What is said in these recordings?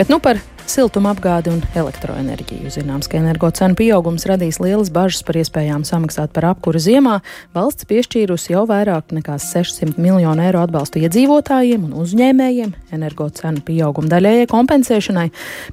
Bet nu par siltumapgādi un elektroenerģiju. Zināms, ka energo cenu pieaugums radīs lielas bažas par iespējām samaksāt par apkuru ziemā. Valsts piešķīrusi jau vairāk nekā 600 miljonu eiro atbalstu iedzīvotājiem un uzņēmējiem energo cenu pieauguma daļējai kompensēšanai.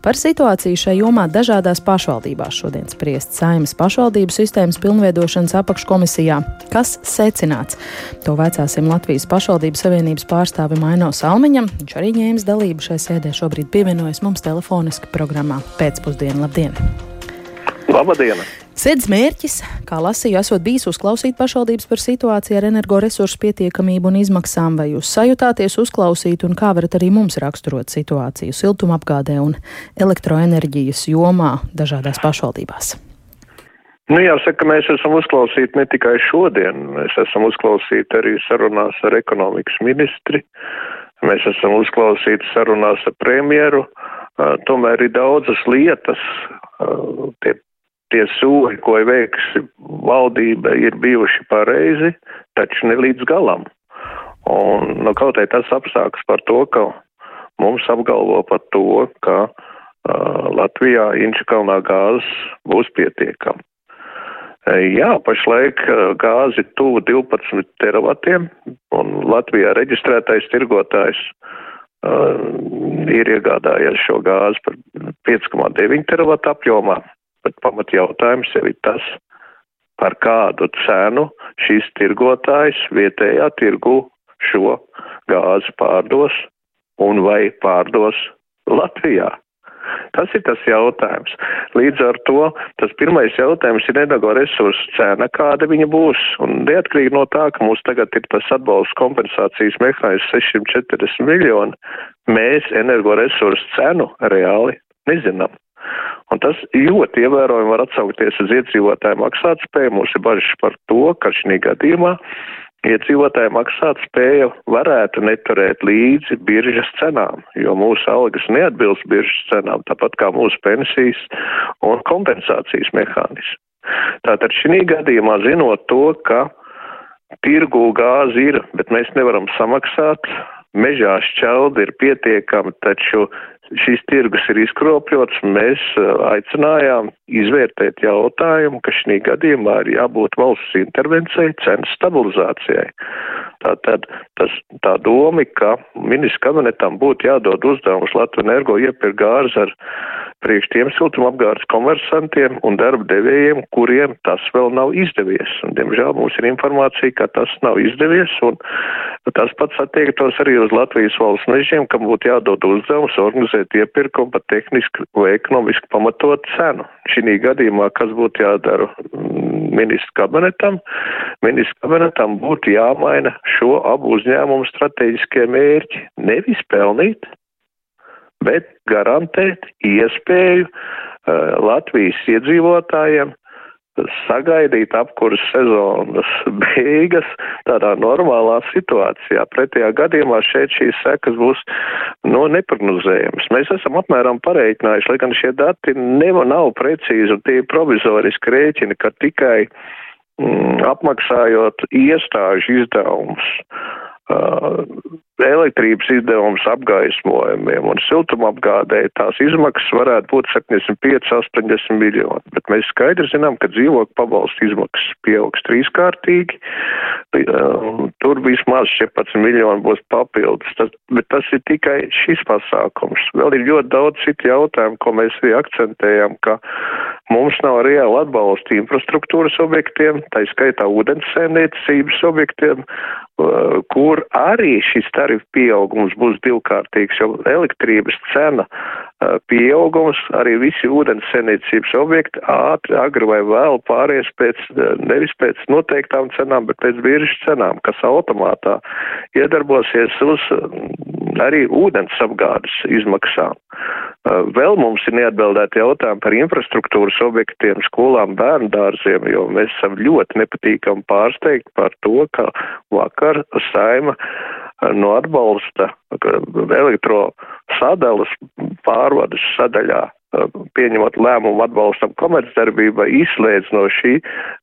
Par situāciju šai jomā dažādās pašvaldībās šodien spriest Saimas pašvaldību sistēmas pilnveidošanas apakškomisijā. Kas secināts? To vecāsim Latvijas pašvaldības savienības pārstāvim Aino Salmiņam. Viņš arī ņēmis dalību šai sēdē šobrīd pievienojas mums telefonu telefoniski programmā Pēcpusdienā. Labdien! Labdien! Sēdes mērķis, kā lasīju, esot bijis uzklausīt pašvaldības par situāciju ar energoresursu pietiekamību un izmaksām, vai jūs sajutāties uzklausīt un kā varat arī mums raksturot situāciju siltumapgādē un elektroenerģijas jomā dažādās pašvaldībās? Nu, jāsaka, mēs esam uzklausīti ne tikai šodien, mēs esam uzklausīti arī sarunās ar ekonomikas ministri, mēs esam uzklausīti sarunās ar premjeru, tomēr ir daudzas lietas, tie, tie soļi, ko ir veikusi valdība, ir bijuši pareizi, taču ne līdz galam. Un nu, kaut arī tas apsāks par to, ka mums apgalvo par to, ka uh, Latvijā Inčakalnā gāzes būs pietiekama. Jā, pašlaik gāzi tuvu 12 teravatiem, un Latvijā reģistrētais tirgotājs uh, ir iegādājies šo gāzi par 5,9 teravatu apjomā, bet pamat jautājums jau ir tas, par kādu cenu šis tirgotājs vietējā tirgu šo gāzi pārdos un vai pārdos Latvijā. Tas ir tas jautājums. Līdz ar to tas pirmais jautājums ir energoresursu cena, kāda viņa būs. Un neatkarīgi no tā, ka mums tagad ir tas atbalsts kompensācijas mehānisms 640 miljoni, mēs energoresursu cenu reāli nezinām. Un tas ļoti ievērojami var atsaukties uz iedzīvotāju maksātspēju. Mums ir bažas par to, ka šī gadījumā iedzīvotāju maksāt spēja varētu neturēt līdzi biržas cenām, jo mūsu algas neatbilst biržas cenām, tāpat kā mūsu pensijas un kompensācijas mehānismi. Tātad šī gadījumā zinot to, ka tirgū gāzi ir, bet mēs nevaram samaksāt, mežā šķeldi ir pietiekami, taču šīs tirgus ir izkropļots, mēs uh, aicinājām izvērtēt jautājumu, ka šī gadījumā ir jābūt valsts intervencijai, cenas stabilizācijai. Tātad tas, tā doma, ka ministrs kabinetam būtu jādod uzdevums Latviju energo iepirkt gāzi ar priekš tiem siltumapgādes komersantiem un darba devējiem, kuriem tas vēl nav izdevies. Un, diemžēl mums ir informācija, ka tas nav izdevies, un tas pats attiektos arī uz Latvijas valsts mežiem, kam būtu jādod uzdevums organizēt iepirkumu par tehniski vai ekonomiski pamatot cenu. Šī gadījumā, kas būtu jādara mm, ministru kabinetam, ministru kabinetam būtu jāmaina šo abu uzņēmumu strateģiskie mērķi. Nevis pelnīt, bet garantēt iespēju uh, Latvijas iedzīvotājiem sagaidīt apkuras sezonas beigas tādā normālā situācijā. Pretējā gadījumā šeit šīs sekas būs no nu, neprognozējamas. Mēs esam apmēram pareiķinājuši, lai gan šie dati nav, nav precīzi un tie ir provizoriski rēķini, ka tikai mm, apmaksājot iestāžu izdevumus Uh, elektrības izdevums apgaismojumiem un siltumapgādēji tās izmaksas varētu būt 75-80 miljoni, bet mēs skaidri zinām, ka dzīvokļu pabalstu izmaksas pieaugs trīskārtīgi, uh, tur vismaz 14 miljoni būs papildus, tas, bet tas ir tikai šis pasākums. Vēl ir ļoti daudz citu jautājumu, ko mēs arī akcentējam, ka mums nav reāli atbalsta infrastruktūras objektiem, tā skaitā ūdensēmniecības objektiem, uh, kur arī šis tarifu pieaugums būs divkārtīgs, jo elektrības cena pieaugums arī visi ūdens senīcības objekti ātri, agri vai vēl pāries pēc, nevis pēc noteiktām cenām, bet pēc biržas cenām, kas automātā iedarbosies uz arī ūdens apgādes izmaksām. Vēl mums ir neatbildēti jautājumi par infrastruktūras objektiem, skolām, bērnu dārziem, jo mēs esam ļoti nepatīkami pārsteigti par to, ka vakar saima no atbalsta elektro sadalas pārvades sadaļā pieņemot lēmumu atbalstam komercdarbībai, izslēdz no šī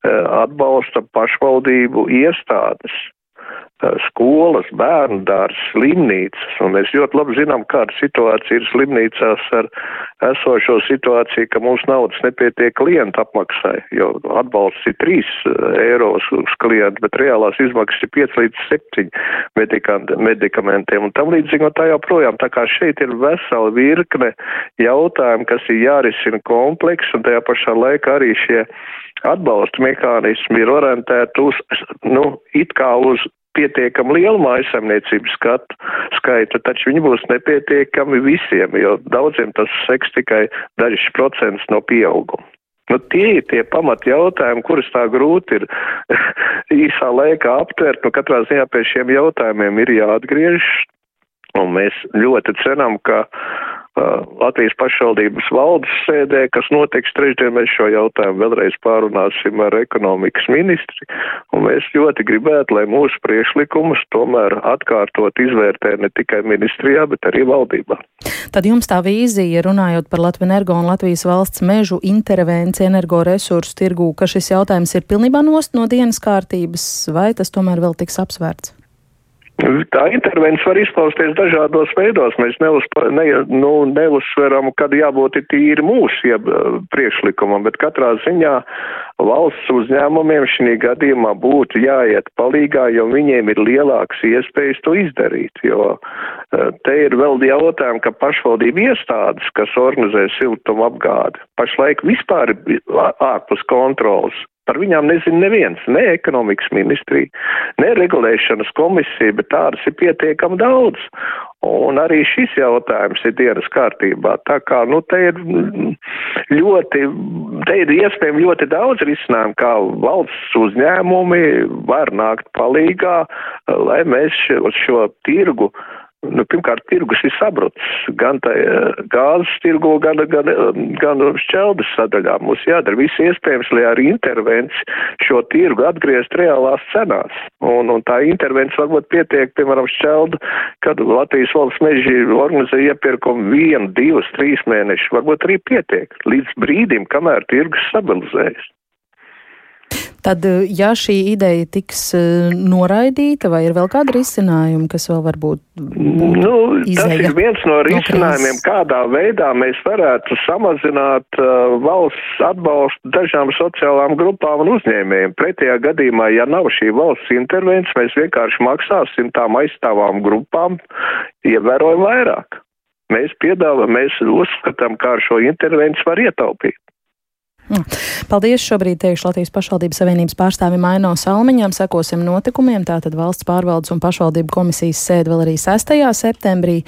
atbalsta pašvaldību iestādes. Skolas, bērnu dārs, slimnīcas, un mēs ļoti labi zinām, kāda situācija ir slimnīcās ar esošo situāciju, ka mums naudas nepietiek klientu apmaksai, jo atbalsts ir 3 eiros uz klientu, bet reālās izmaksas ir 5 līdz 7 medikamentiem un tam līdzīgi un tā joprojām. Tā kā šeit ir vesela virkne jautājumu, kas ir jārisina kompleks un tajā pašā laikā arī šie atbalsta mehānismi ir orientēti uz, nu, it kā uz pietiekami lielu mājasemniecību skatu skaitu, taču viņi būs nepietiekami visiem, jo daudziem tas seks tikai dažs procents no pieauguma. Nu, tie ir tie pamat jautājumi, kurus tā grūti ir īsā laikā aptvert. Nu, katrā ziņā pie šiem jautājumiem ir jāatgriežas, un mēs ļoti ceram, ka Latvijas pašvaldības valdes sēdē, kas notiks trešdien, mēs šo jautājumu vēlreiz pārunāsim ar ekonomikas ministri, un mēs ļoti gribētu, lai mūsu priešlikumus tomēr atkārtot izvērtē ne tikai ministrijā, bet arī valdībā. Tad jums tā vīzija, runājot par Latviju energo un Latvijas valsts mežu intervenciju energoresursu tirgū, ka šis jautājums ir pilnībā nost no dienas kārtības, vai tas tomēr vēl tiks apsvērts? Tā intervence var izpausties dažādos veidos. Mēs neuzpa, ne, nu, neuzsveram, kad jābūt tīri mūsu jeb, priekšlikumam, bet katrā ziņā valsts uzņēmumiem šī gadījumā būtu jāiet palīgā, jo viņiem ir lielāks iespējas to izdarīt. Jo te ir vēl jautājumi, ka pašvaldību iestādes, kas organizē siltumu apgādi, pašlaik vispār ir ārpus kontrolas. Par viņām nezina neviens, ne ekonomikas ministrija, ne regulēšanas komisija, bet tādas ir pietiekami daudz. Un arī šis jautājums ir dienas kārtībā. Tā kā, nu, te ir ļoti, te ir iespējami ļoti daudz risinājumu, kā valsts uzņēmumi var nākt palīgā, lai mēs šo, šo tirgu uh, nu, pirmkārt, tirgus ir sabrucis gan tā, gāzes tirgu, gan, gan, gan šķeldes sadaļā. Mums jādara viss iespējams, lai ar intervenciju šo tirgu atgriezt reālās cenās. Un, un tā intervencija varbūt pietiek, piemēram, šķeldu, kad Latvijas valsts meži organizē iepirkumu vienu, divus, trīs mēnešus, varbūt arī pietiek līdz brīdim, kamēr tirgus stabilizējas. Tad, eh, ja šī ideja tiks eh, noraidīta, vai ir vēl kāda risinājuma, kas vēl varbūt nu, tas ir viens no risinājumiem, no kādā veidā mēs varētu samazināt uh, valsts atbalstu dažām sociālām grupām un uzņēmējiem. Pretējā gadījumā, ja nav šī valsts intervences, mēs vienkārši maksāsim tām aizstāvām grupām ievērojami vairāk. Mēs piedāvājam, mēs uzskatām, kā ar šo intervenciju var ietaupīt. Paldies! Šobrīd teikšu Latvijas pašvaldības savienības pārstāvim Aino Salmiņam. Sekosim notikumiem. Tātad valsts pārvaldes un pašvaldību komisijas sēde vēl arī 6. septembrī.